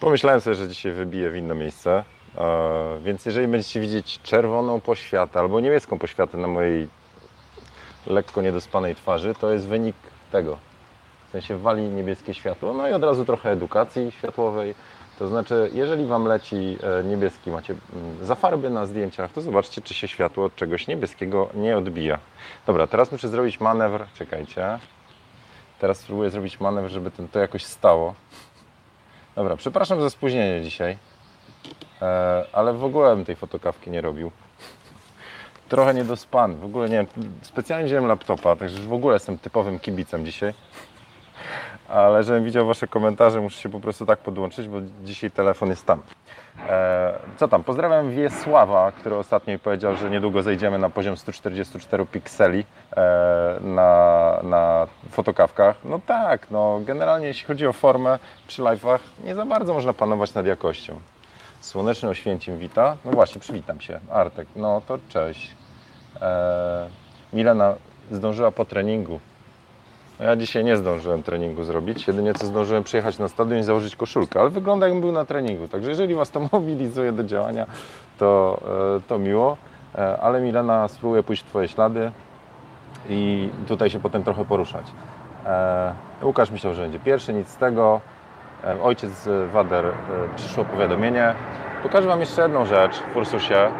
Pomyślałem sobie, że dzisiaj wybiję w inne miejsce, więc jeżeli będziecie widzieć czerwoną poświatę albo niebieską poświatę na mojej lekko niedospanej twarzy, to jest wynik tego. W sensie wali niebieskie światło, no i od razu trochę edukacji światłowej. To znaczy, jeżeli Wam leci e, niebieski, macie mm, za farby na zdjęciach, to zobaczcie, czy się światło od czegoś niebieskiego nie odbija. Dobra, teraz muszę zrobić manewr, czekajcie. Teraz spróbuję zrobić manewr, żeby ten, to jakoś stało. Dobra, przepraszam za spóźnienie dzisiaj, e, ale w ogóle bym tej fotokawki nie robił. Trochę niedospany, w ogóle nie specjalnie wziąłem laptopa, także w ogóle jestem typowym kibicem dzisiaj. Ale żebym widział Wasze komentarze, muszę się po prostu tak podłączyć, bo dzisiaj telefon jest tam. E, co tam? Pozdrawiam Wiesława, który ostatnio powiedział, że niedługo zejdziemy na poziom 144 pikseli e, na, na fotokawkach. No tak, no generalnie jeśli chodzi o formę przy live'ach, nie za bardzo można panować nad jakością. Słoneczny Oświęcim wita. No właśnie, przywitam się. Artek, no to cześć. E, Milena zdążyła po treningu. No Ja dzisiaj nie zdążyłem treningu zrobić. Jedynie co zdążyłem przyjechać na stadion i założyć koszulkę, ale wygląda jakbym był na treningu. Także jeżeli Was to mobilizuje do działania, to, e, to miło. E, Ale Milena spróbuje pójść w Twoje ślady i tutaj się potem trochę poruszać. E, Łukasz myślał, że będzie pierwszy, nic z tego. Ojciec Wader przyszło powiadomienie. Pokażę Wam jeszcze jedną rzecz w Ursusie.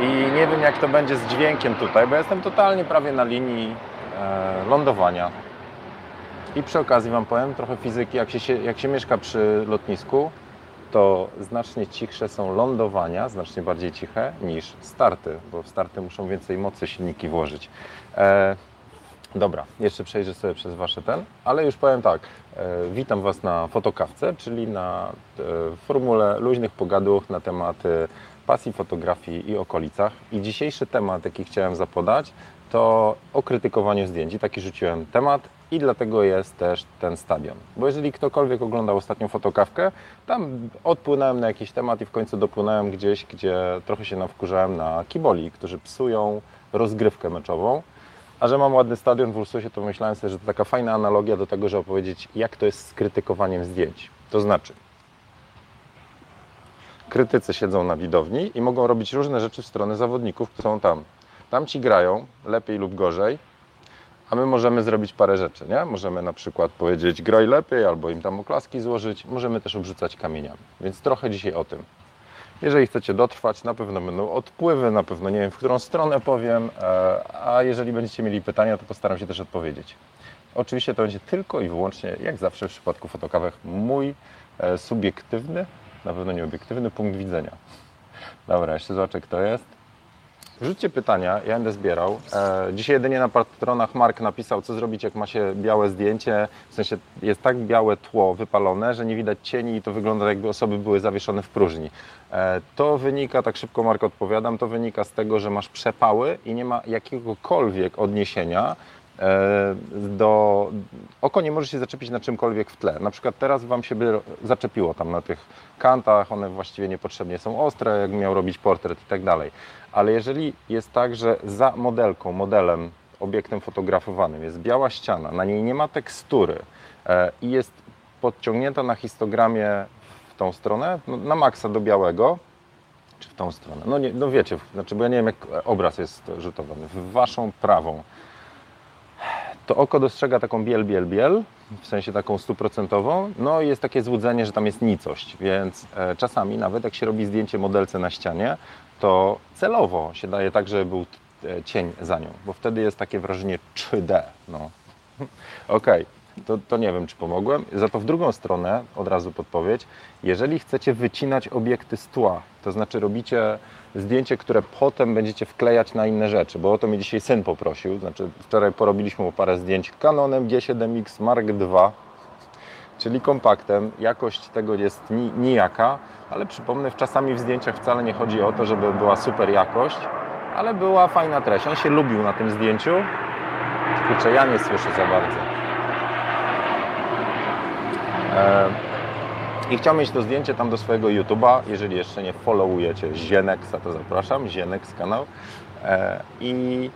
I nie wiem, jak to będzie z dźwiękiem tutaj, bo jestem totalnie prawie na linii e, lądowania. I przy okazji Wam powiem trochę fizyki. Jak się, jak się mieszka przy lotnisku, to znacznie cichsze są lądowania, znacznie bardziej ciche niż starty, bo w starty muszą więcej mocy silniki włożyć. E, dobra, jeszcze przejrzę sobie przez Wasze ten, ale już powiem tak. E, witam Was na fotokawce, czyli na e, formule luźnych pogaduch na tematy pasji fotografii i okolicach. I dzisiejszy temat, jaki chciałem zapodać, to o krytykowaniu zdjęć. I taki rzuciłem temat i dlatego jest też ten stadion. Bo jeżeli ktokolwiek oglądał ostatnią fotokawkę, tam odpłynąłem na jakiś temat i w końcu dopłynąłem gdzieś, gdzie trochę się nawkurzałem na kiboli, którzy psują rozgrywkę meczową. A że mam ładny stadion w Ursusie, to myślałem sobie, że to taka fajna analogia do tego, żeby opowiedzieć, jak to jest z krytykowaniem zdjęć. To znaczy, krytycy siedzą na widowni i mogą robić różne rzeczy w stronę zawodników, którzy są tam. Tam ci grają, lepiej lub gorzej, a my możemy zrobić parę rzeczy, nie? Możemy na przykład powiedzieć graj lepiej, albo im tam oklaski złożyć, możemy też obrzucać kamieniami. Więc trochę dzisiaj o tym. Jeżeli chcecie dotrwać, na pewno będą odpływy, na pewno nie wiem, w którą stronę powiem, e, a jeżeli będziecie mieli pytania, to postaram się też odpowiedzieć. Oczywiście to będzie tylko i wyłącznie, jak zawsze w przypadku fotokawek, mój e, subiektywny, na pewno nie obiektywny punkt widzenia. Dobra, jeszcze zobaczę, kto jest. Rzućcie pytania, ja będę zbierał. E, dzisiaj jedynie na patronach Mark napisał, co zrobić, jak ma się białe zdjęcie. W sensie jest tak białe tło wypalone, że nie widać cieni i to wygląda jakby osoby były zawieszone w próżni. E, to wynika, tak szybko Mark odpowiadam, to wynika z tego, że masz przepały i nie ma jakiegokolwiek odniesienia e, do... Oko nie może się zaczepić na czymkolwiek w tle. Na przykład teraz Wam się by zaczepiło tam na tych kantach, one właściwie niepotrzebnie są ostre, jak miał robić portret i tak dalej. Ale jeżeli jest tak, że za modelką, modelem, obiektem fotografowanym jest biała ściana, na niej nie ma tekstury e, i jest podciągnięta na histogramie w tą stronę, no, na maksa do białego, czy w tą stronę, no, nie, no wiecie, znaczy, bo ja nie wiem jak obraz jest rzutowany, w waszą prawą, to oko dostrzega taką biel, biel, biel, w sensie taką stuprocentową, no i jest takie złudzenie, że tam jest nicość, więc e, czasami nawet jak się robi zdjęcie modelce na ścianie, to celowo się daje tak, żeby był e, cień za nią, bo wtedy jest takie wrażenie 3D. No. Okej, to, to nie wiem, czy pomogłem. Za to w drugą stronę, od razu podpowiedź, jeżeli chcecie wycinać obiekty z tła, to znaczy robicie zdjęcie, które potem będziecie wklejać na inne rzeczy, bo o to mnie dzisiaj syn poprosił, znaczy wczoraj porobiliśmy mu parę zdjęć Canonem G7X Mark II, czyli kompaktem. Jakość tego jest ni nijaka, ale przypomnę, czasami w zdjęciach wcale nie chodzi o to, żeby była super jakość, ale była fajna treść. On się lubił na tym zdjęciu. Kurczę, ja nie słyszę za bardzo. E, I chciał mieć to zdjęcie tam do swojego YouTube'a. Jeżeli jeszcze nie followujecie Zieneksa, to zapraszam. Zieneks kanał. E, I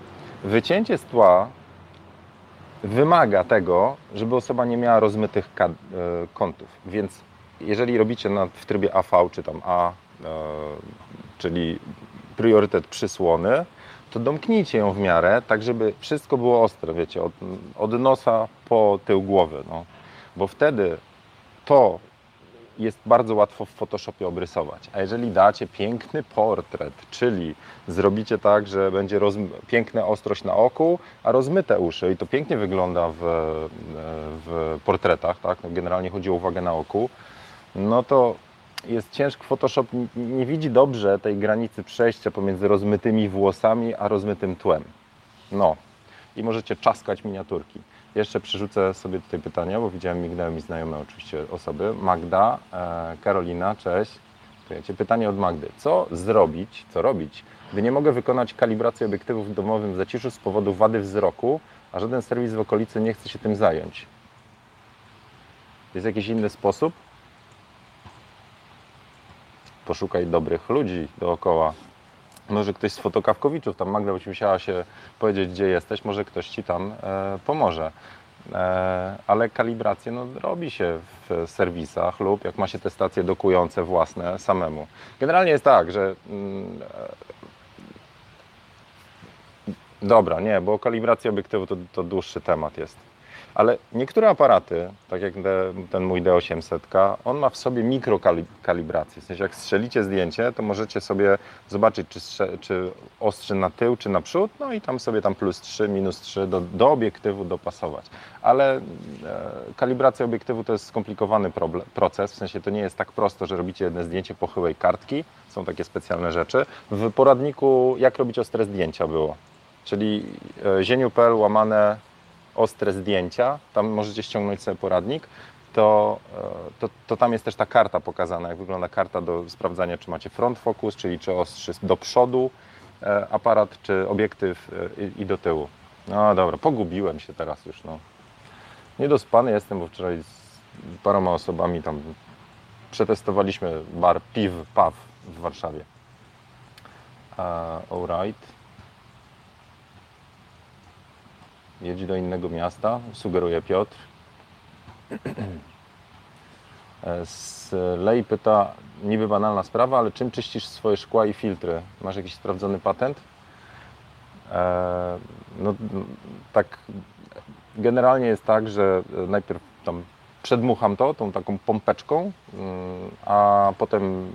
wycięcie z tła wymaga tego, żeby osoba nie miała rozmytych e, kątów. Więc jeżeli robicie w trybie AV czy tam A, e, czyli priorytet przysłony, to domknijcie ją w miarę, tak żeby wszystko było ostre, wiecie, od, od nosa po tył głowy, no. bo wtedy to jest bardzo łatwo w Photoshopie obrysować. A jeżeli dacie piękny portret, czyli zrobicie tak, że będzie piękna ostrość na oku, a rozmyte uszy i to pięknie wygląda w, w portretach, tak? No generalnie chodzi o uwagę na oku, no to jest ciężko, Photoshop nie widzi dobrze tej granicy przejścia pomiędzy rozmytymi włosami a rozmytym tłem. No i możecie czaskać miniaturki. Jeszcze przerzucę sobie tutaj pytania, bo widziałem, mignęły mi znajome oczywiście osoby. Magda, e, Karolina, cześć. Pytanie od Magdy. Co zrobić, co robić, gdy nie mogę wykonać kalibracji obiektywów w domowym zaciszu z powodu wady wzroku, a żaden serwis w okolicy nie chce się tym zająć? Jest jakiś inny sposób? Poszukaj dobrych ludzi dookoła. Może ktoś z fotokawkowiczów, tam Magda byś musiała się powiedzieć, gdzie jesteś, może ktoś Ci tam e, pomoże. E, ale kalibrację no, robi się w serwisach lub jak ma się te stacje dokujące własne samemu. Generalnie jest tak, że mm, e, dobra, nie, bo kalibracja obiektywu to, to dłuższy temat jest. Ale niektóre aparaty, tak jak te, ten mój D800, on ma w sobie mikrokalibrację. W sensie jak strzelicie zdjęcie, to możecie sobie zobaczyć, czy, czy ostrzy na tył, czy na przód, no i tam sobie tam plus 3, minus 3 do, do obiektywu dopasować. Ale e, kalibracja obiektywu to jest skomplikowany problem, proces, w sensie to nie jest tak prosto, że robicie jedno zdjęcie pochyłej kartki, są takie specjalne rzeczy. W poradniku jak robić ostre zdjęcia było, czyli e, zieniu.pl łamane ostre zdjęcia, tam możecie ściągnąć sobie poradnik, to, e, to, to tam jest też ta karta pokazana, jak wygląda karta do sprawdzania, czy macie front focus, czyli czy ostrzy do przodu e, aparat, czy obiektyw e, i, i do tyłu. No dobra, pogubiłem się teraz już, no. Niedospany jestem, bo wczoraj z paroma osobami tam przetestowaliśmy bar Piw Paw w Warszawie. Uh, alright. Jedź do innego miasta, sugeruje Piotr. Lej pyta, niby banalna sprawa, ale czym czyścisz swoje szkła i filtry? Masz jakiś sprawdzony patent? E, no, tak, generalnie jest tak, że najpierw tam przedmucham to tą taką pompeczką, mm, a potem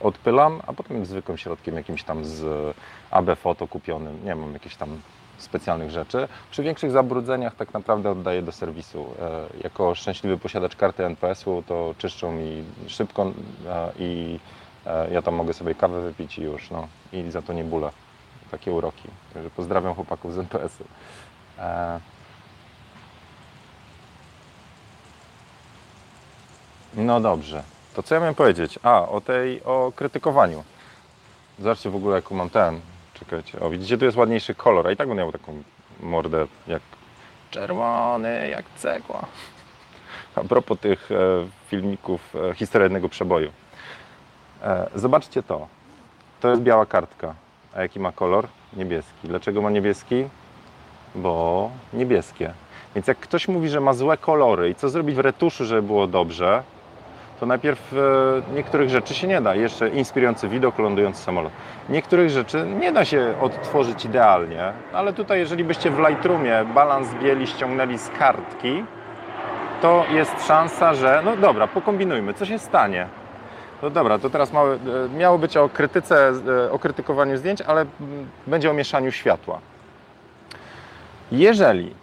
odpylam, a potem zwykłym środkiem jakimś tam z AB Foto kupionym. Nie mam jakichś tam specjalnych rzeczy. Przy większych zabrudzeniach tak naprawdę oddaję do serwisu. E, Jako szczęśliwy posiadacz karty NPS-u to czyszczą mi szybko e, i e, ja tam mogę sobie kawę wypić i już, no. I za to nie bóle. Takie uroki. Także pozdrawiam chłopaków z NPS-u. No dobrze. To co ja miałem powiedzieć? A, o tej, o krytykowaniu. Zobaczcie w ogóle jaką mam ten. Czekajcie. O, widzicie, tu jest ładniejszy kolor, a i tak on miał taką mordę jak czerwony, jak cegła. A propos tych e, filmików e, Historia jednego przeboju. E, zobaczcie to. To jest biała kartka. A jaki ma kolor? Niebieski. Dlaczego ma niebieski? Bo niebieskie. Więc jak ktoś mówi, że ma złe kolory i co zrobić w retuszu, żeby było dobrze, to najpierw e, niektórych rzeczy się nie da. Jeszcze inspirujący widok, lądujący samolot. Niektórych rzeczy nie da się odtworzyć idealnie, ale tutaj jeżeli byście w Lightroomie balans bieli ściągnęli z kartki, to jest szansa, że no dobra, pokombinujmy, co się stanie. No dobra, to teraz małe, e, miało być o krytyce, e, o krytykowaniu zdjęć, ale będzie o mieszaniu światła. Jeżeli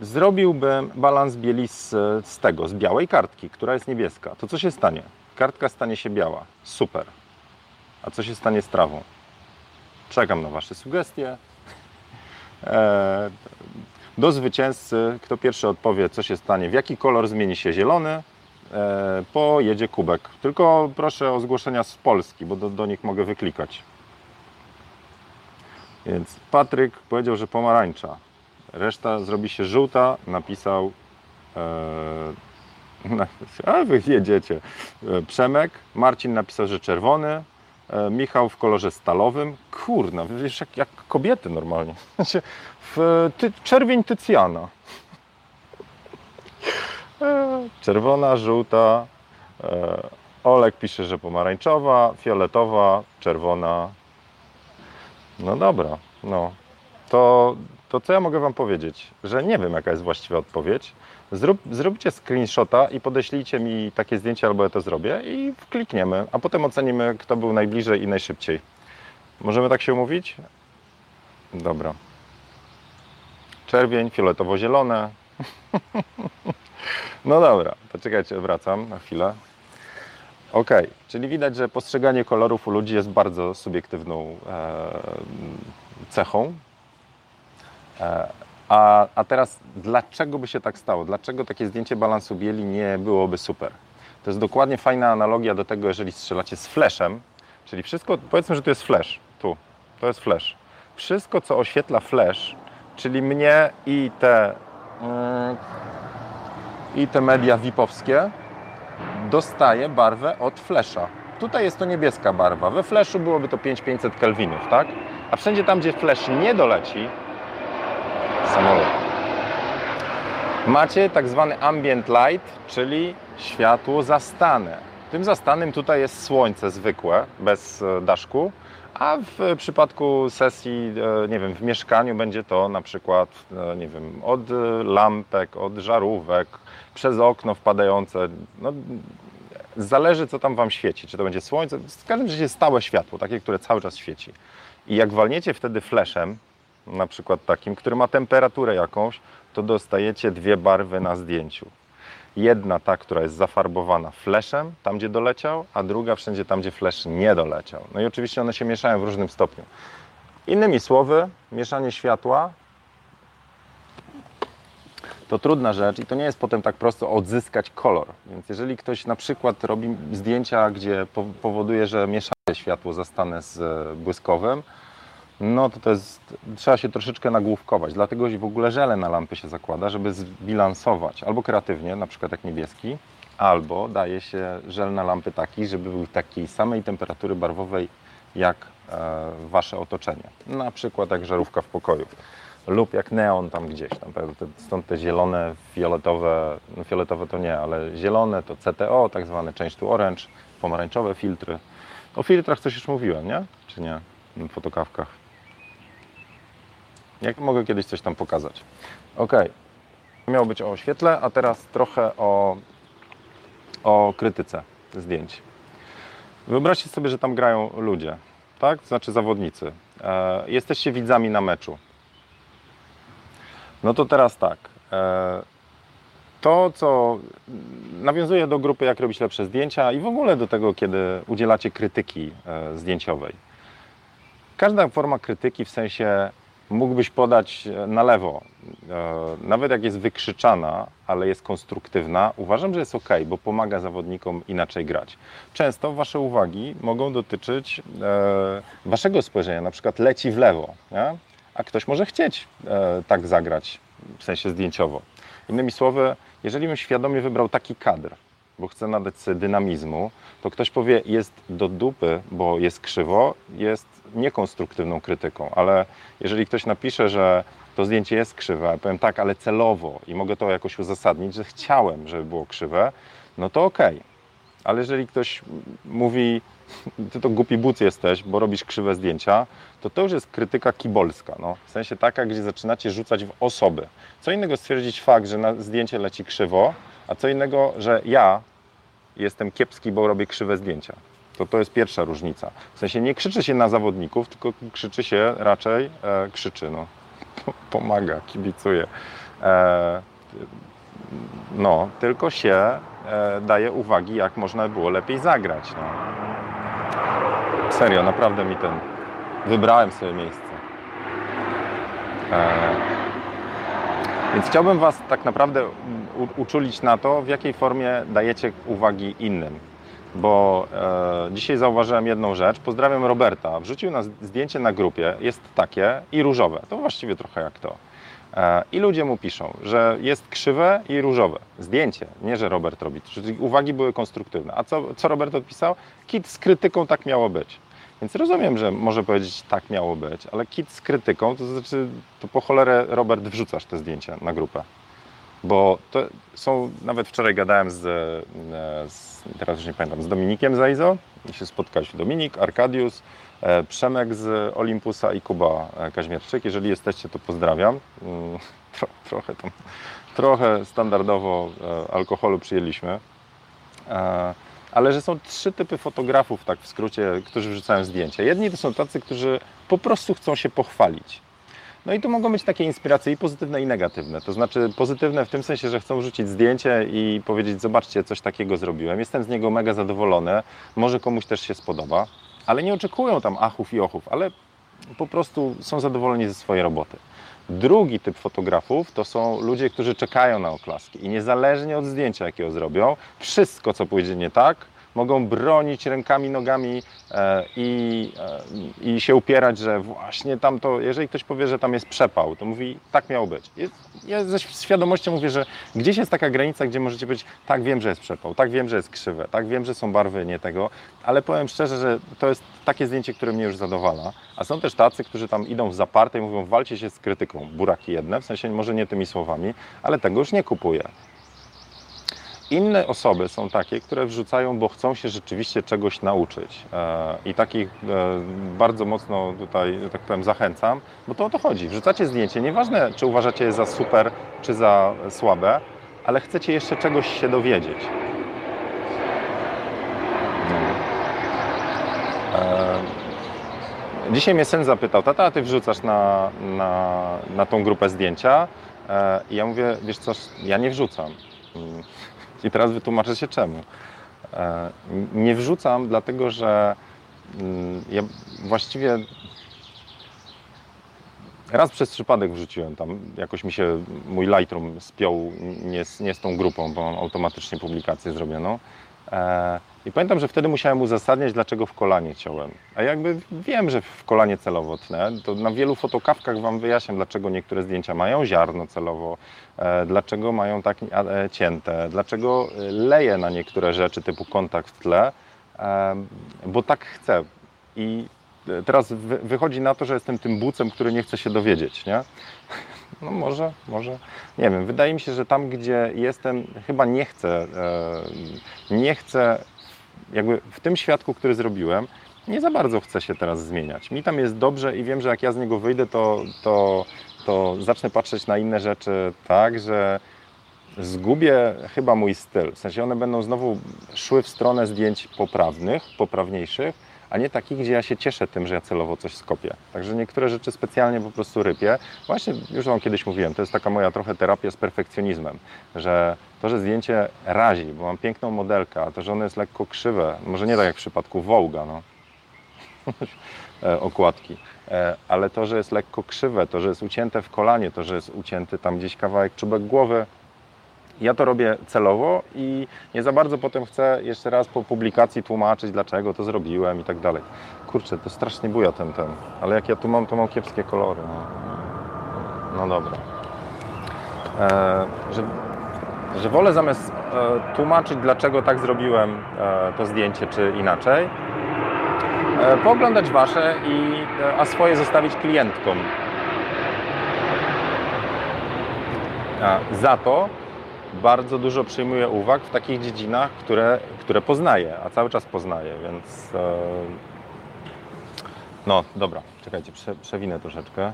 zrobiłbym balans bieli z, z tego, z białej kartki, która jest niebieska, to co się stanie? Kartka stanie się biała. Super. A co się stanie z trawą? Czekam na Wasze sugestie. E, do zwycięzcy, kto pierwszy odpowie, co się stanie, w jaki kolor zmieni się zielony, e, pojedzie kubek. Tylko proszę o zgłoszenia z Polski, bo do, do nich mogę wyklikać. Więc Patryk powiedział, że pomarańcza. Reszta zrobi się żółta, napisał. E, a wy jedziecie. E, Przemek, Marcin napisał, że czerwony, e, Michał w kolorze stalowym. Kurna, wiesz, jak, jak kobiety normalnie. W ty, czerwień Tycjana. czerwona, żółta. Olek pisze, że pomarańczowa, fioletowa, czerwona. No dobra, no. To, to co ja mogę Wam powiedzieć? Że nie wiem, jaka jest właściwa odpowiedź. Zrób, zróbcie screenshota i podeślijcie mi takie zdjęcie, albo ja to zrobię i klikniemy, a potem ocenimy, kto był najbliżej i najszybciej. Możemy tak się umówić? Dobra. Czerwień, fioletowo-zielone. no dobra, poczekajcie, wracam na chwilę. Ok, czyli widać, że postrzeganie kolorów u ludzi jest bardzo subiektywną e, cechą. E, a, a teraz, dlaczego by się tak stało? Dlaczego takie zdjęcie balansu bieli nie byłoby super? To jest dokładnie fajna analogia do tego, jeżeli strzelacie z flashem, czyli wszystko, powiedzmy, że to jest flash, tu, to jest flash. Wszystko, co oświetla flash, czyli mnie i te, mm, i te media VIP-owskie, dostaje barwę od flasha. Tutaj jest to niebieska barwa. We flashu byłoby to 5500 kelwinów, tak? A wszędzie tam, gdzie flash nie doleci, samolot. Macie tak zwany ambient light, czyli światło zastane. Tym zastanym tutaj jest słońce zwykłe, bez e, daszku, a w przypadku sesji, e, nie wiem, w mieszkaniu będzie to na przykład, e, nie wiem, od lampek, od żarówek, przez okno wpadające. No, zależy, co tam Wam świeci. Czy to będzie słońce, w każdym razie stałe światło, takie, które cały czas świeci. I jak walniecie wtedy flashem, na przykład takim, który ma temperaturę jakąś, to dostajecie dwie barwy na zdjęciu. Jedna ta, która jest zafarbowana flashem, tam gdzie doleciał, a druga wszędzie tam, gdzie flash nie doleciał. No i oczywiście one się mieszają w różnym stopniu. Innymi słowy, mieszanie światła to trudna rzecz i to nie jest potem tak prosto odzyskać kolor. Więc jeżeli ktoś na przykład robi zdjęcia, gdzie powoduje, że miesza światło zastane z błyskowym, no to to jest, trzeba się troszeczkę nagłówkować. Dlatego w ogóle żele na lampy się zakłada, żeby zbilansować. Albo kreatywnie, na przykład jak niebieski, albo daje się żel na lampy taki, żeby był takiej samej temperatury barwowej jak e, wasze otoczenie. Na przykład jak żarówka w pokoju. Lub jak neon tam gdzieś, tam, stąd te zielone, fioletowe, no fioletowe to nie, ale zielone to CTO, tak zwane change to orange, pomarańczowe filtry. O filtrach coś już mówiłem, nie? Czy nie? W fotokawkach. Jak mogę kiedyś coś tam pokazać. Ok. Miało być o świetle, a teraz trochę o, o krytyce zdjęć. Wyobraźcie sobie, że tam grają ludzie, tak? To znaczy zawodnicy. E, jesteście widzami na meczu. No to teraz tak. E, to, co nawiązuje do grupy, jak robić lepsze zdjęcia i w ogóle do tego, kiedy udzielacie krytyki e, zdjęciowej. Każda forma krytyki w sensie mógłbyś podać e, na lewo, e, nawet jak jest wykrzyczana, ale jest konstruktywna, uważam, że jest ok, bo pomaga zawodnikom inaczej grać. Często Wasze uwagi mogą dotyczyć e, Waszego spojrzenia, na przykład leci w lewo, nie? a ktoś może chcieć tak zagrać, w sensie zdjęciowo. Innymi słowy, jeżeli bym świadomie wybrał taki kadr, bo chcę nadać sobie dynamizmu, to ktoś powie, jest do dupy, bo jest krzywo, jest niekonstruktywną krytyką, ale jeżeli ktoś napisze, że to zdjęcie jest krzywe, ja powiem tak, ale celowo i mogę to jakoś uzasadnić, że chciałem, żeby było krzywe, no to okej. Okay. Ale jeżeli ktoś mówi, ty to głupi but jesteś, bo robisz krzywe zdjęcia, to to już jest krytyka kibolska. No. W sensie taka, gdzie zaczynacie rzucać w osoby. Co innego stwierdzić fakt, że na zdjęcie leci krzywo, a co innego, że ja jestem kiepski, bo robię krzywe zdjęcia. To to jest pierwsza różnica. W sensie nie krzyczy się na zawodników, tylko krzyczy się raczej, e, krzyczy, no, pomaga, kibicuje. E, no, tylko się e, daje uwagi, jak można było lepiej zagrać. No. Serio, naprawdę mi ten. Wybrałem sobie miejsce. E, więc chciałbym Was tak naprawdę uczulić na to, w jakiej formie dajecie uwagi innym bo e, dzisiaj zauważyłem jedną rzecz. Pozdrawiam Roberta. Wrzucił na zdjęcie na grupie, jest takie i różowe. To właściwie trochę jak to. E, I ludzie mu piszą, że jest krzywe i różowe. Zdjęcie, nie że Robert robi. Czyli uwagi były konstruktywne. A co, co Robert odpisał? Kit z krytyką tak miało być. Więc rozumiem, że może powiedzieć tak miało być, ale kit z krytyką, to znaczy to po cholerę Robert wrzucasz te zdjęcia na grupę bo to są, nawet wczoraj gadałem z, e, z teraz już nie pamiętam, z Dominikiem Zajzo i się spotkaliśmy. Dominik, Arkadius, e, Przemek z Olympusa i Kuba e, Kaźmierczyk. Jeżeli jesteście, to pozdrawiam. Mm, Tro, trochę tam, trochę standardowo e, alkoholu przyjęliśmy. Ale że są trzy typy fotografów, tak w skrócie, którzy wrzucają zdjęcia. Jedni to są tacy, którzy po prostu chcą się pochwalić. No i tu mogą być takie inspiracje i pozytywne, i negatywne. To znaczy pozytywne w tym sensie, że chcą rzucić zdjęcie i powiedzieć: Zobaczcie, coś takiego zrobiłem. Jestem z niego mega zadowolony. Może komuś też się spodoba, ale nie oczekują tam achów i ochów, ale po prostu są zadowoleni ze swojej roboty. Drugi typ fotografów to są ludzie, którzy czekają na oklaski i niezależnie od zdjęcia, jakiego zrobią, wszystko, co pójdzie nie tak, mogą bronić rękami, nogami e, i, e, i się upierać, że właśnie tam to, jeżeli ktoś powie, że tam jest przepał, to mówi, tak miało być. Ja ze świadomością mówię, że gdzieś jest taka granica, gdzie możecie powiedzieć, tak wiem, że jest przepał, tak wiem, że jest krzywe, tak wiem, że są barwy nie tego, ale powiem szczerze, że to jest takie zdjęcie, które mnie już zadowala. A są też tacy, którzy tam idą w zaparte i mówią, walcie się z krytyką, buraki jedne, w sensie może nie tymi słowami, ale tego już nie kupuję. Inne osoby są takie, które wrzucają, bo chcą się rzeczywiście czegoś nauczyć. E, I takich e, bardzo mocno tutaj, tak powiem, zachęcam, bo to o to chodzi. Wrzucacie zdjęcie, nieważne czy uważacie je za super, czy za słabe, ale chcecie jeszcze czegoś się dowiedzieć. E, Dzisiaj mnie syn zapytał, tata, a ty wrzucasz na, na, na tą grupę zdjęcia? I ja mówię, wiesz co, ja nie wrzucam. I teraz wytłumaczę się czemu. E, Nie wrzucam, dlatego że mm, ja właściwie raz przez przypadek wrzuciłem tam, jakoś mi się mój Lightroom spiął nie z, nie z tą grupą, bo mam automatycznie publikację zrobioną. I pamiętam, że wtedy musiałem uzasadniać, dlaczego w kolanie ciąłem. A jakby wiem, że w kolanie celowo tnę, to na wielu fotokawkach Wam wyjaśniam, dlaczego niektóre zdjęcia mają ziarno celowo, e, dlaczego mają tak e, cięte, dlaczego e, leję na niektóre rzeczy typu kontakt w tle, e, bo tak chcę. I e, teraz wy, wychodzi na to, że jestem tym bucem, który nie chce się dowiedzieć, nie? No może, może. Nie wiem, wydaje mi się, że tam, gdzie jestem, chyba nie chcę, e, nie chcę, jakby w tym świadku, który zrobiłem, nie za bardzo chcę się teraz zmieniać. Mi tam jest dobrze i wiem, że jak ja z niego wyjdę, to, to, to zacznę patrzeć na inne rzeczy tak, że zgubię chyba mój styl. W sensie one będą znowu szły w stronę zdjęć poprawnych, poprawniejszych, a nie takich, gdzie ja się cieszę tym, że ja celowo coś skopię. Także niektóre rzeczy specjalnie po prostu rypię. Właśnie już Wam kiedyś mówiłem, to jest taka moja trochę terapia z perfekcjonizmem, że to, że zdjęcie razi, bo mam piękną modelkę, a to, że ono jest lekko krzywe, może nie tak jak w przypadku Wołga, no. E, okładki, E, ale to, że jest lekko krzywe, to, że jest ucięte w kolanie, to, że jest ucięty tam gdzieś kawałek czubek głowy, ja to robię celowo i nie za bardzo potem chcę jeszcze raz po publikacji tłumaczyć, dlaczego to zrobiłem i tak dalej. Kurczę, to strasznie buja ten ten, ale jak ja tu mam, to mam kiepskie kolory. No, no dobra. E, że, że wolę zamiast e, tłumaczyć, dlaczego tak zrobiłem e, to zdjęcie, czy inaczej, e, pooglądać Wasze, i, e, a swoje zostawić klientkom. A za to bardzo dużo przyjmuję uwag w takich dziedzinach, które, które poznaję, a cały czas poznaję, więc e, no dobra, czekajcie, prze, przewinę troszeczkę.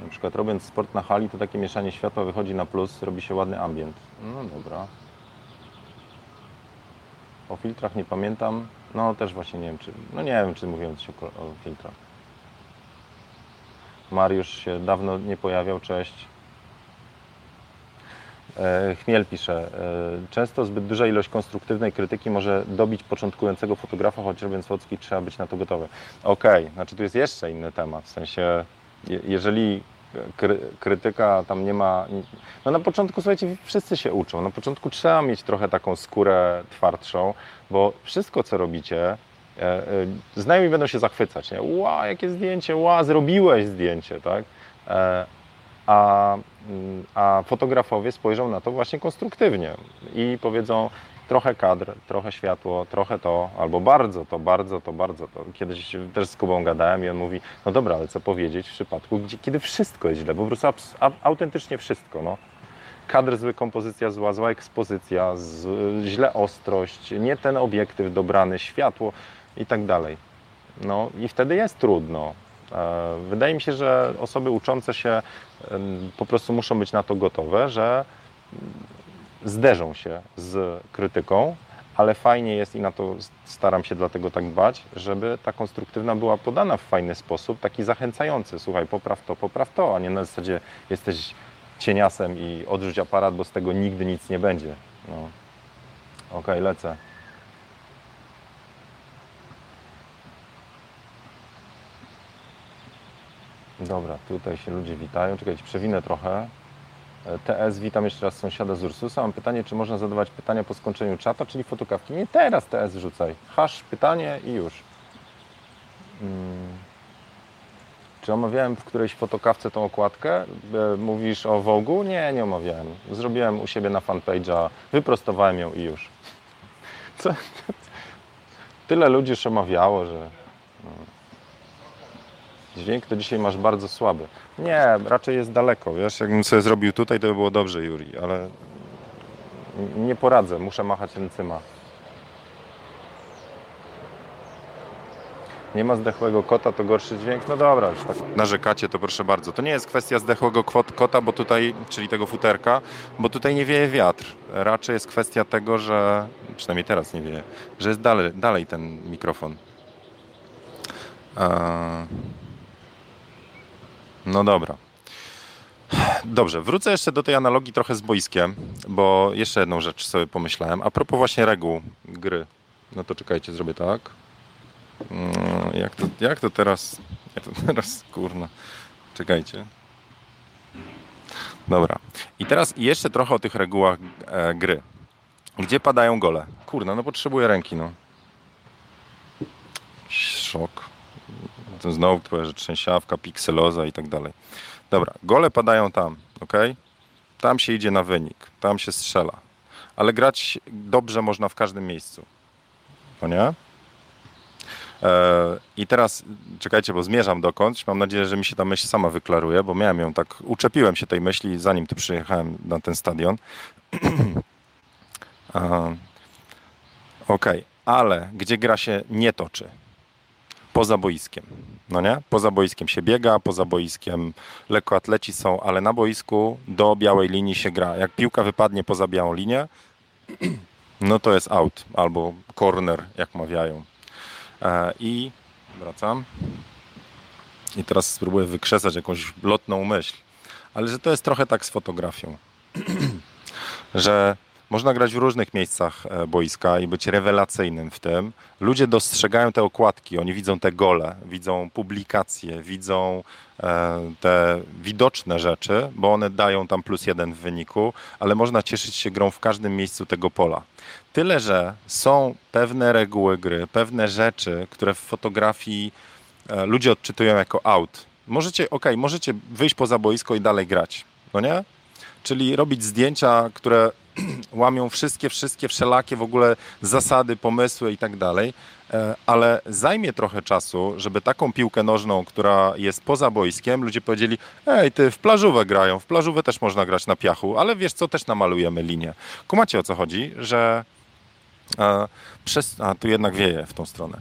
Na przykład robiąc sport na hali, to takie mieszanie światła wychodzi na plus, robi się ładny ambient. No dobra. O filtrach nie pamiętam. No też właśnie nie wiem, czy. No nie wiem, czy mówiłem coś o, o filtrach. Mariusz się dawno nie pojawiał, cześć. E, Chmiel pisze, e, często zbyt duża ilość konstruktywnej krytyki może dobić początkującego fotografa, choć robiąc fotki trzeba być na to gotowy. Okej, znaczy tu jest jeszcze inny temat, w sensie je- jeżeli kry, krytyka tam nie ma... No na początku, słuchajcie, wszyscy się uczą, na początku trzeba mieć trochę taką skórę twardszą, bo wszystko co robicie, e, znajomi będą się zachwycać, nie? Ła, jakie zdjęcie, ła, zrobiłeś zdjęcie, tak? A, mm, a fotografowie spojrzą na to właśnie konstruktywnie i powiedzą trochę kadr, trochę światło, trochę to, albo bardzo to, bardzo to, bardzo to. Kiedyś też z Kubą gadałem i on mówi, no dobra, ale co powiedzieć w przypadku, gdzie, kiedy wszystko jest źle, po prostu autentycznie wszystko, no. kadr zły, kompozycja zła, zła ekspozycja, z, źle ostrość, nie ten obiektyw dobrany, światło i tak dalej. No i wtedy jest trudno. Wydaje mi się, że osoby uczące się po prostu muszą być na to gotowe, że zderzą się z krytyką, ale fajnie jest i na to staram się dlatego tak dbać, żeby ta konstruktywna była podana w fajny sposób, taki zachęcający. Słuchaj, popraw to, popraw to, a nie na zasadzie jesteś cieniasem i odrzuć aparat, bo z tego nigdy nic nie będzie. No. Okej, lecę. Dobra, tutaj się ludzie witają. Czekajcie, przewinę trochę. E, TS, witam jeszcze raz sąsiada z Ursusa. Mam pytanie, czy można zadawać pytania po skończeniu czata, czyli fotokawki? Nie teraz TS wrzucaj. Hasz, pytanie i już. Mm. Czy omawiałem w którejś fotokawce tą okładkę? E, Mówisz o Wogu? Nie, nie omawiałem. Zrobiłem u siebie na fanpage'a, wyprostowałem ją i już. Co? Tyle ludzi już omawiało, że... Dźwięk to dzisiaj masz bardzo słaby. Nie, raczej jest daleko. Wiesz, jakbym sobie zrobił tutaj, to by było dobrze, Juri, ale nie poradzę, muszę machać ręcyma. Nie ma zdechłego kota, to gorszy dźwięk? No dobra, już tak narzekacie, to proszę bardzo. To nie jest kwestia zdechłego kota, bo tutaj, czyli tego futerka, bo tutaj nie wieje wiatr. Raczej jest kwestia tego, że, przynajmniej teraz nie wieje, że jest dalej, dalej ten mikrofon. Eee... No dobra. Dobrze, wrócę jeszcze do tej analogii trochę z boiskiem, bo jeszcze jedną rzecz sobie pomyślałem. A propos właśnie reguł gry. No to czekajcie, zrobię tak. Mm, Jak to, jak to teraz? Jak to teraz, kurna. Czekajcie. Dobra. I teraz jeszcze trochę o tych regułach e, gry. Gdzie padają gole? Kurna, no potrzebuję ręki, no. Szok. To znowu twoja trzęsiawka, pikseloza i tak dalej. Dobra, gole padają tam, ok? Tam się idzie na wynik, tam się strzela. Ale grać dobrze można w każdym miejscu. No nie? E, I teraz czekajcie, bo zmierzam dokądś. Mam nadzieję, że mi się ta myśl sama wyklaruje, bo miałem ją tak, uczepiłem się tej myśli, zanim tu przyjechałem na ten stadion. E, Okej, ale gdzie gra się nie toczy? Poza boiskiem. No nie? Poza boiskiem się biega, poza boiskiem lekkoatleci są, ale na boisku do białej linii się gra. Jak piłka wypadnie poza białą linię, no to jest out albo corner, jak mawiają. E, I wracam. I teraz spróbuję wykrzesać jakąś lotną myśl. Ale że to jest trochę tak z fotografią. że można grać w różnych miejscach e, boiska i być rewelacyjnym w tym. Ludzie dostrzegają te okładki, oni widzą te gole, widzą publikacje, widzą e, te widoczne rzeczy, bo one dają tam plus jeden w wyniku, ale można cieszyć się grą w każdym miejscu tego pola. Tyle, że są pewne reguły gry, pewne rzeczy, które w fotografii e, ludzie odczytują jako out. Możecie, okej, możecie wyjść poza boisko i dalej grać, no nie? Czyli robić zdjęcia, które łamią wszystkie, wszystkie wszelakie w ogóle zasady, pomysły i tak dalej, e, ale zajmie trochę czasu, żeby taką piłkę nożną, która jest poza boiskiem, ludzie powiedzieli, ej, ty w plażówę grają, w plażówę też można grać na piachu, ale wiesz co, też namalujemy linię. Kumacie o co chodzi, że e, przez, a tu jednak wieje w tą stronę.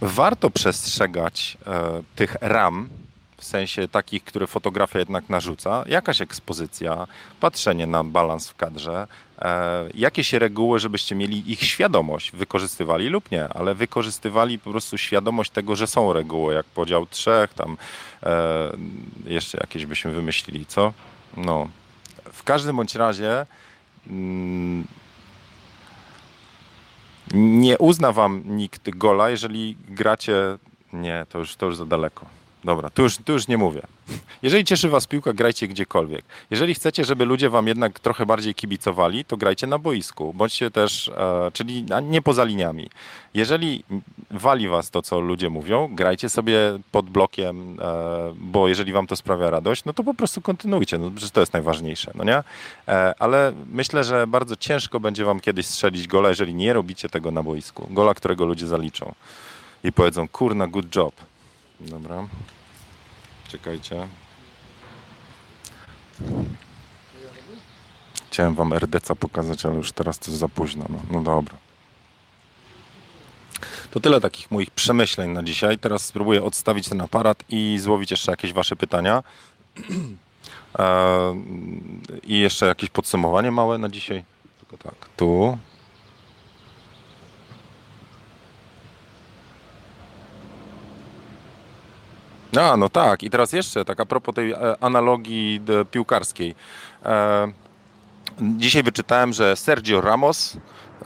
Warto przestrzegać e, tych ram, sensie takich, które fotografia jednak narzuca, jakaś ekspozycja, patrzenie na balans w kadrze, e, jakieś reguły, żebyście mieli ich świadomość, wykorzystywali lub nie, ale wykorzystywali po prostu świadomość tego, że są reguły, jak podział trzech, tam e, jeszcze jakieś byśmy wymyślili, co? No. W każdym bądź razie mm, nie uzna wam nikt gola, jeżeli gracie. Nie, to już, to już za daleko. Dobra, tu już, tu już nie mówię. Jeżeli cieszy was piłka, grajcie gdziekolwiek. Jeżeli chcecie, żeby ludzie wam jednak trochę bardziej kibicowali, to grajcie na boisku. Bądźcie też, e, czyli nie poza liniami. Jeżeli wali was to, co ludzie mówią, grajcie sobie pod blokiem, e, bo jeżeli wam to sprawia radość, no to po prostu kontynuujcie, no to jest najważniejsze, no nie? E, ale myślę, że bardzo ciężko będzie wam kiedyś strzelić gola, jeżeli nie robicie tego na boisku. Gola, którego ludzie zaliczą. I powiedzą, kurna, good job. Dobra. Czekajcie. Chciałem wam RDC pokazać, ale już teraz to jest za późno. No, no dobra. To tyle takich moich przemyśleń na dzisiaj. Teraz spróbuję odstawić ten aparat i złowić jeszcze jakieś wasze pytania. E, I jeszcze jakieś podsumowanie małe na dzisiaj. Tylko tak, tu. A, no tak. I teraz jeszcze tak a propos tej e, analogii piłkarskiej. E, dzisiaj wyczytałem, że Sergio Ramos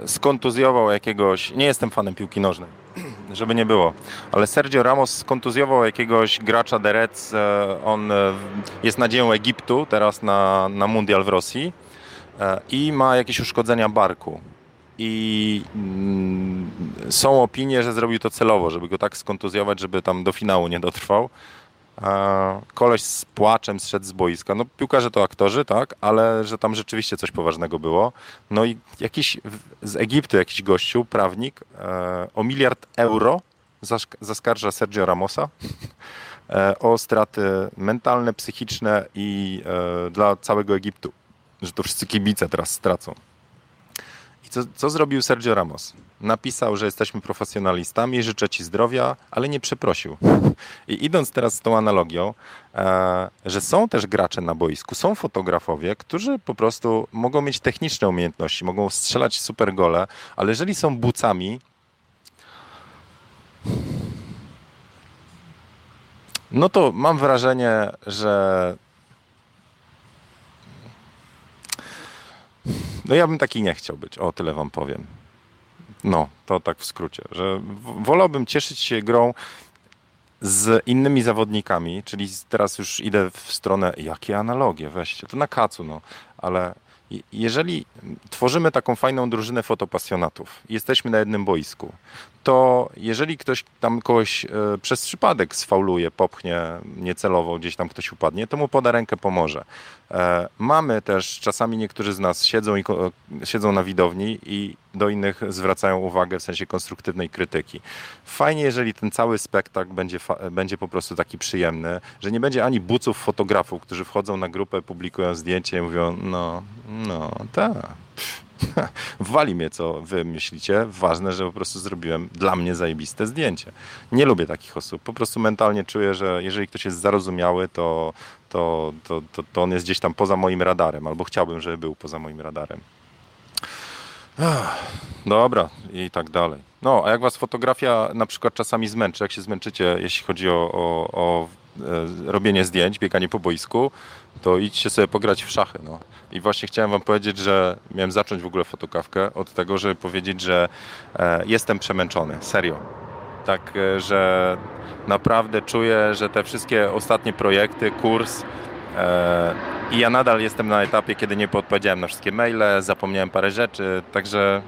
skontuzjował jakiegoś, nie jestem fanem piłki nożnej, żeby nie było, ale Sergio Ramos skontuzjował jakiegoś gracza Reds, e, on jest nadzieją Egiptu teraz na, na mundial w Rosji i ma jakieś uszkodzenia barku. I mm, są opinie, że zrobił to celowo, żeby go tak skontuzjować, żeby tam do finału nie dotrwał. Koleś z płaczem zszedł z boiska. No piłkarze to aktorzy, tak, ale że tam rzeczywiście coś poważnego było. No i jakiś z Egiptu jakiś gościu, prawnik, e, o miliard euro zaskarża Sergio Ramosa e, o straty mentalne, psychiczne i e, dla całego Egiptu. Że to wszyscy kibice teraz stracą. Co, co zrobił Sergio Ramos? Napisał, że jesteśmy profesjonalistami, życzę ci zdrowia, ale nie przeprosił. I idąc teraz z tą analogią, e, że są też gracze na boisku, są fotografowie, którzy po prostu mogą mieć techniczne umiejętności, mogą strzelać super gole, ale jeżeli są bucami, no to mam wrażenie, że no ja bym taki nie chciał być, o tyle wam powiem. No, to tak w skrócie, że wolałbym cieszyć się grą z innymi zawodnikami, czyli teraz już idę w stronę, jakie analogie, weźcie, to na kacu, no, ale je- jeżeli tworzymy taką fajną drużynę fotopasjonatów, jesteśmy na jednym boisku, to jeżeli ktoś tam kogoś e, przez przypadek sfauluje, popchnie niecelowo, gdzieś tam ktoś upadnie, to mu poda rękę, pomoże. E, mamy też, czasami niektórzy z nas siedzą, i, e, siedzą na widowni i do innych zwracają uwagę w sensie konstruktywnej krytyki. Fajnie, jeżeli ten cały spektakl będzie, będzie po prostu taki przyjemny, że nie będzie ani buców fotografów, którzy wchodzą na grupę, publikują zdjęcie i mówią, no, no, tak. Wali mnie, co wy myślicie. Ważne, że po prostu zrobiłem dla mnie zajebiste zdjęcie. Nie lubię takich osób. Po prostu mentalnie czuję, że jeżeli ktoś jest zarozumiały, to, to, to, to, to on jest gdzieś tam poza moim radarem, albo chciałbym, żeby był poza moim radarem. Dobra, i tak dalej. No, a jak was fotografia na przykład czasami zmęczy, jak się zmęczycie, jeśli chodzi o, o, o robienie zdjęć, bieganie po boisku, to idźcie sobie pograć w szachy. No. I właśnie chciałem wam powiedzieć, że miałem zacząć w ogóle fotokawkę od tego, żeby powiedzieć, że e, jestem przemęczony, serio. Tak, e, że naprawdę czuję, że te wszystkie ostatnie projekty, kurs e, i ja nadal jestem na etapie, kiedy nie podpowiedziałem na wszystkie maile, zapomniałem parę rzeczy, także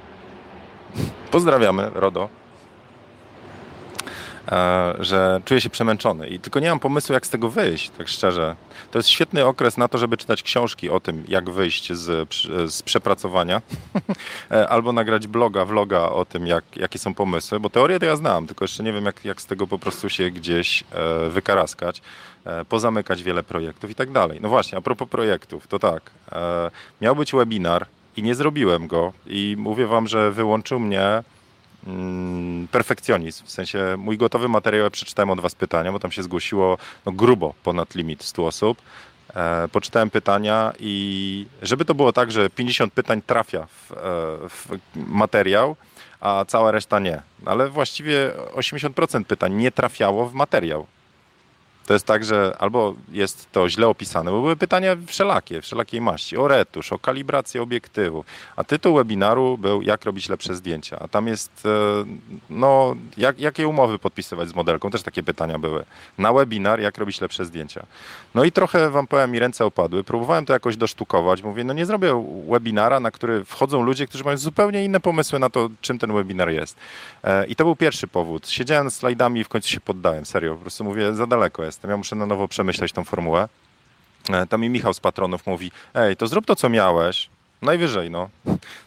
pozdrawiamy, RODO. E, że czuję się przemęczony i tylko nie mam pomysłu, jak z tego wyjść, tak szczerze. To jest świetny okres na to, żeby czytać książki o tym, jak wyjść z, z przepracowania, E, albo nagrać bloga, vloga o tym, jak, jakie są pomysły, bo teorię to ja znam, tylko jeszcze nie wiem, jak, jak z tego po prostu się gdzieś e, wykaraskać, pozamykać wiele projektów i tak dalej. No właśnie, a propos projektów, to tak, miał być webinar i nie zrobiłem go i mówię wam, że wyłączył mnie perfekcjonizm. W sensie mój gotowy materiał, ja przeczytałem od was pytania, bo tam się zgłosiło no, grubo ponad limit 100 osób. E, poczytałem pytania i żeby to było tak, że 50 pytań trafia w, e, w materiał, a cała reszta nie. Ale właściwie 80% pytań nie trafiało w materiał. To jest tak, że albo jest to źle opisane, bo były pytania wszelakie, wszelakiej maści, o retusz, o kalibrację obiektywu, a tytuł webinaru był jak robić lepsze zdjęcia, a tam jest, e, no, jak, jakie umowy podpisywać z modelką, też takie pytania były. Na webinar, jak robić lepsze zdjęcia. No i trochę wam powiem, mi ręce opadły, próbowałem to jakoś dosztukować, mówię, no nie zrobię webinara, na który wchodzą ludzie, którzy mają zupełnie inne pomysły na to, czym ten webinar jest. E, I to był pierwszy powód. Siedziałem z slajdami i w końcu się poddałem, serio, po prostu mówię, za daleko jestem, ja muszę na nowo przemyśleć tą formułę. E, Tam mi Michał z patronów mówi, ej, to zrób to, co miałeś, najwyżej, no.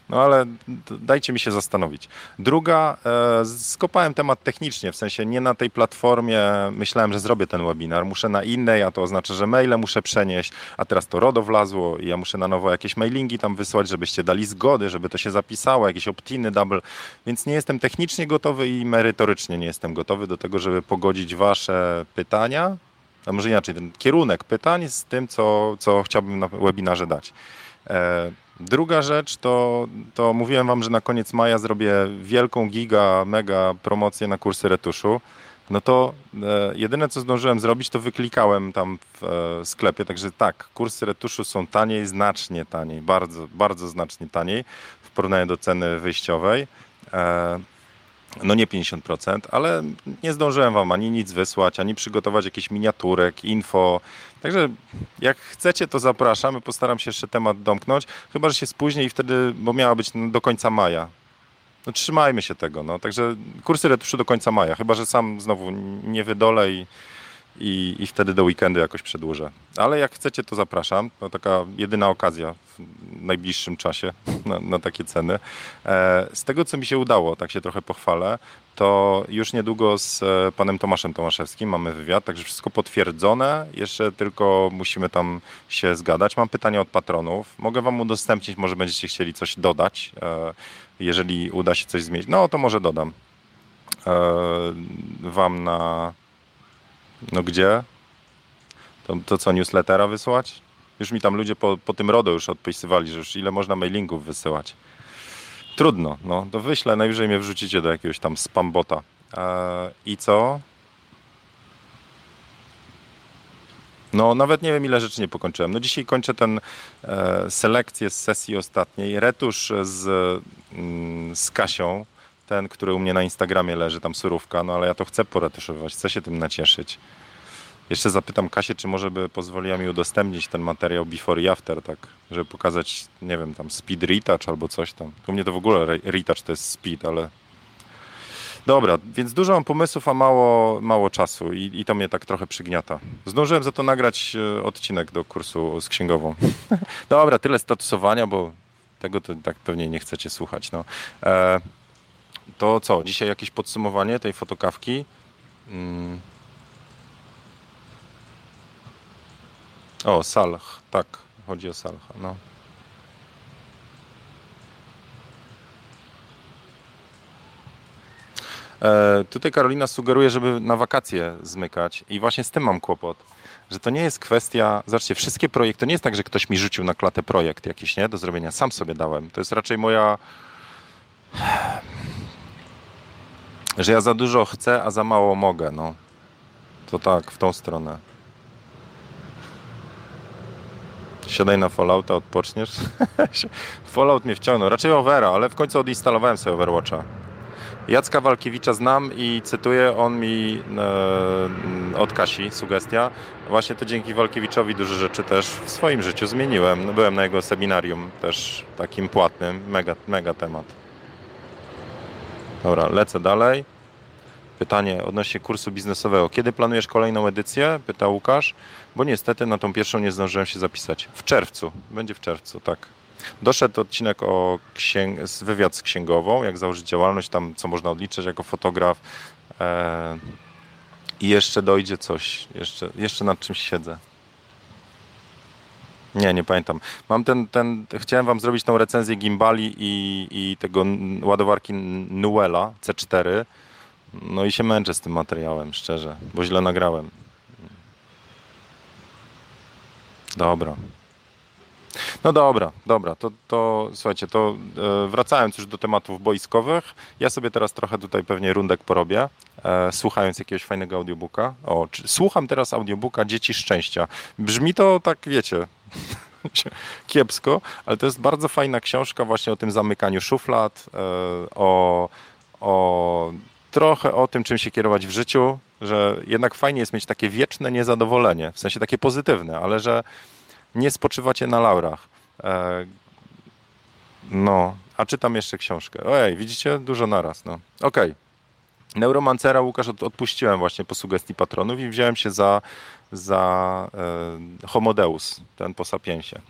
No ale dajcie mi się zastanowić. Druga, e, skopałem temat technicznie, w sensie nie na tej platformie myślałem, że zrobię ten webinar, muszę na innej, a to oznacza, że maile muszę przenieść, a teraz to RODO wlazło i ja muszę na nowo jakieś mailingi tam wysłać, żebyście dali zgody, żeby to się zapisało, jakieś optiny, double, więc nie jestem technicznie gotowy i merytorycznie nie jestem gotowy do tego, żeby pogodzić wasze pytania, a może inaczej, ten kierunek pytań z tym, co, co chciałbym na webinarze dać. E, druga rzecz to, to mówiłem Wam, że na koniec maja zrobię wielką giga, mega promocję na kursy retuszu. No to e, jedyne co zdążyłem zrobić, to wyklikałem tam w e, sklepie, także tak, kursy retuszu są taniej, znacznie taniej, bardzo, bardzo znacznie taniej w porównaniu do ceny wyjściowej. E, no nie 50%, ale nie zdążyłem wam ani nic wysłać, ani przygotować jakichś miniaturek, info. Także jak chcecie, to zapraszamy. Postaram się jeszcze temat domknąć. Chyba, że się spóźni i wtedy, bo miała być do końca maja. No trzymajmy się tego. No. Także kursy retuszu do końca maja. Chyba, że sam znowu nie wydolę i i, i wtedy do weekendu jakoś przedłużę. Ale jak chcecie, to zapraszam. To taka jedyna okazja w najbliższym czasie na, na takie ceny. E, z tego, co mi się udało, tak się trochę pochwalę, to już niedługo z e, panem Tomaszem Tomaszewskim mamy wywiad, także wszystko potwierdzone. Jeszcze tylko musimy tam się zgadać. Mam pytania od patronów. Mogę wam udostępnić, może będziecie chcieli coś dodać. E, jeżeli uda się coś zmienić, no to może dodam wam na no gdzie? To, to co, newslettera wysłać? Już mi tam ludzie po, po tym RODO już odpisywali, że już ile można mailingów wysyłać. Trudno, no to wyślę, najwyżej mnie wrzucicie do jakiegoś tam spambota. Eee, I co? No, nawet nie wiem, ile rzeczy nie pokończyłem. No, dzisiaj kończę ten e, selekcję z sesji ostatniej. Retusz z, mm, z Kasią ten, który u mnie na Instagramie leży, tam surówka, no ale ja to chcę poretyszować, chcę się tym nacieszyć. Jeszcze zapytam Kasię, czy może by pozwoliła mi udostępnić ten materiał before i after, tak, żeby pokazać, nie wiem, tam speed retouch albo coś tam. U mnie to w ogóle retouch to jest speed, ale... Dobra, więc dużo mam pomysłów, a mało, mało czasu i, i to mnie tak trochę przygniata. Zdążyłem za to nagrać e, odcinek do kursu z księgową. Dobra, tyle statusowania, bo tego to tak pewnie nie chcecie słuchać. No. E to co, dzisiaj jakieś podsumowanie tej fotokawki? Mm. O, Salch, tak, chodzi o Salcha, no. E, tutaj Karolina sugeruje, żeby na wakacje zmykać i właśnie z tym mam kłopot, że to nie jest kwestia, zobaczcie, wszystkie projekty, to nie jest tak, że ktoś mi rzucił na klatę projekt jakiś, nie, do zrobienia, sam sobie dałem. To jest raczej moja że ja za dużo chcę, a za mało mogę, no. To tak, w tą stronę. Siadaj na Fallouta, odpoczniesz. Fallout mnie wciągnął, raczej Overa, ale w końcu odinstalowałem sobie Overwatcha. Jacka Walkiewicza znam i cytuję, on mi e, od Kasi, sugestia, właśnie to dzięki Walkiewiczowi dużo rzeczy też w swoim życiu zmieniłem. No, byłem na jego seminarium też takim płatnym, mega, mega temat. Dobra, lecę dalej. Pytanie odnośnie kursu biznesowego. Kiedy planujesz kolejną edycję? Pyta Łukasz. Bo niestety na tą pierwszą nie zdążyłem się zapisać. W czerwcu. Będzie w czerwcu, tak. Doszedł odcinek o księg... wywiad z księgową, jak założyć działalność, tam co można odliczyć jako fotograf. Eee... I jeszcze dojdzie coś. Jeszcze, jeszcze nad czymś siedzę. Nie, nie pamiętam. Mam ten, ten, chciałem wam zrobić tą recenzję gimbali i, i tego ładowarki Nuela C4. No i się męczę z tym materiałem, szczerze, bo źle nagrałem. Dobra. No dobra, dobra, to, to słuchajcie, to e, wracając już do tematów boiskowych, ja sobie teraz trochę tutaj pewnie rundek porobię, e, słuchając jakiegoś fajnego audiobooka. O, czy, słucham teraz audiobooka Dzieci Szczęścia. Brzmi to tak, wiecie, kiepsko, ale to jest bardzo fajna książka właśnie o tym zamykaniu szuflad, e, o, o trochę o tym, czym się kierować w życiu, że jednak fajnie jest mieć takie wieczne niezadowolenie, w sensie takie pozytywne, ale że nie spoczywacie na laurach. E, no, a czytam jeszcze książkę. Ojej, widzicie? Dużo naraz. No. Okej. Okay. Neuromancera Łukasz odpuściłem właśnie po sugestii patronów i wziąłem się za, za e, Homodeus, ten po Sapiensie.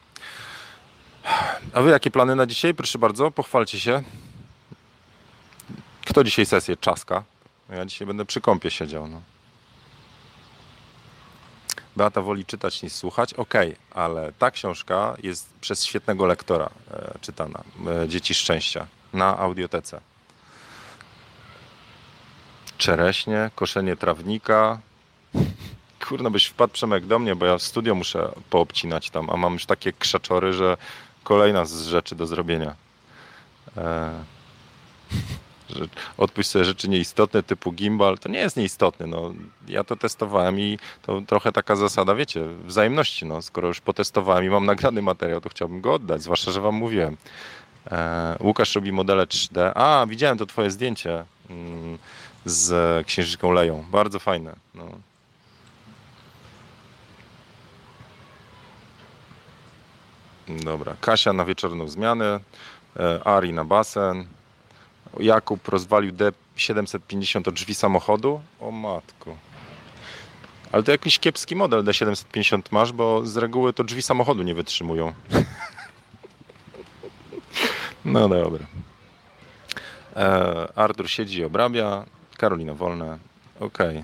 A wy jakie plany na dzisiaj? Proszę bardzo, pochwalcie się. Kto dzisiaj sesję czaska? Ja dzisiaj będę przy kąpie siedział. No. Beata woli czytać niż słuchać. Okej, ale ta książka jest przez świetnego lektora e, czytana. E, Dzieci Szczęścia na audiotece. Czereśnie, koszenie trawnika. Kurno, byś wpadł Przemek do mnie, bo ja w studio muszę poobcinać tam, a mam już takie krzaczory, że kolejna z rzeczy do zrobienia. E, odpuść sobie rzeczy nieistotne typu gimbal, to nie jest nieistotny. No, ja to testowałem i to trochę taka zasada, wiecie, wzajemności. No, skoro już potestowałem i mam nagrany materiał, to chciałbym go oddać, zwłaszcza, że wam mówiłem. E, Łukasz robi modele 3D. A, widziałem to twoje zdjęcie mm, z księżniczką Leją. Bardzo fajne. No. Dobra, Kasia na wieczorną zmianę, e, Ari na basen, Jakub rozwalił D750 o drzwi samochodu. O matko. Ale to jakiś kiepski model D750 masz, bo z reguły to drzwi samochodu nie wytrzymują. No dobra. E, Artur siedzi i obrabia. Karolina wolna. Okej.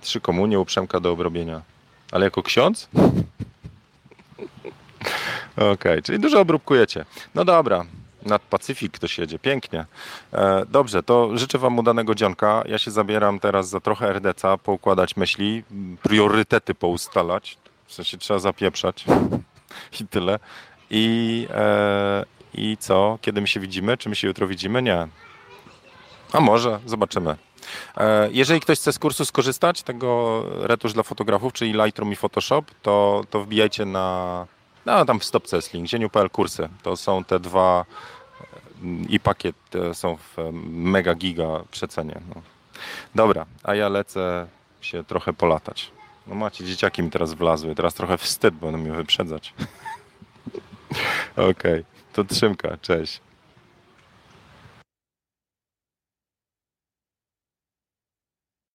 Trzy komunie u Przemka do obrobienia. Ale jako ksiądz? Okej, czyli dużo obróbkujecie. No dobra, nad Pacyfik ktoś jedzie, pięknie. E, dobrze, to życzę Wam udanego dzionka. Ja się zabieram teraz za trochę RDC, poukładać myśli, priorytety poustalać. W sensie trzeba zapieprzać i tyle. I, e, I co? Kiedy my się widzimy? Czy my się jutro widzimy? Nie. A może, zobaczymy. E, Jeżeli ktoś chce z kursu skorzystać, tego retusz dla fotografów, czyli Lightroom i Photoshop, to, to wbijajcie na, no tam w stopce jest link, zieniu.pl kursy. To są te dwa mm, i pakiet e, są w e, mega giga przecenie. No. Dobra, a ja lecę się trochę polatać. No macie, dzieciaki mi teraz wlazły, teraz trochę wstyd, bo będą mnie wyprzedzać. Okej, to trzymka, cześć.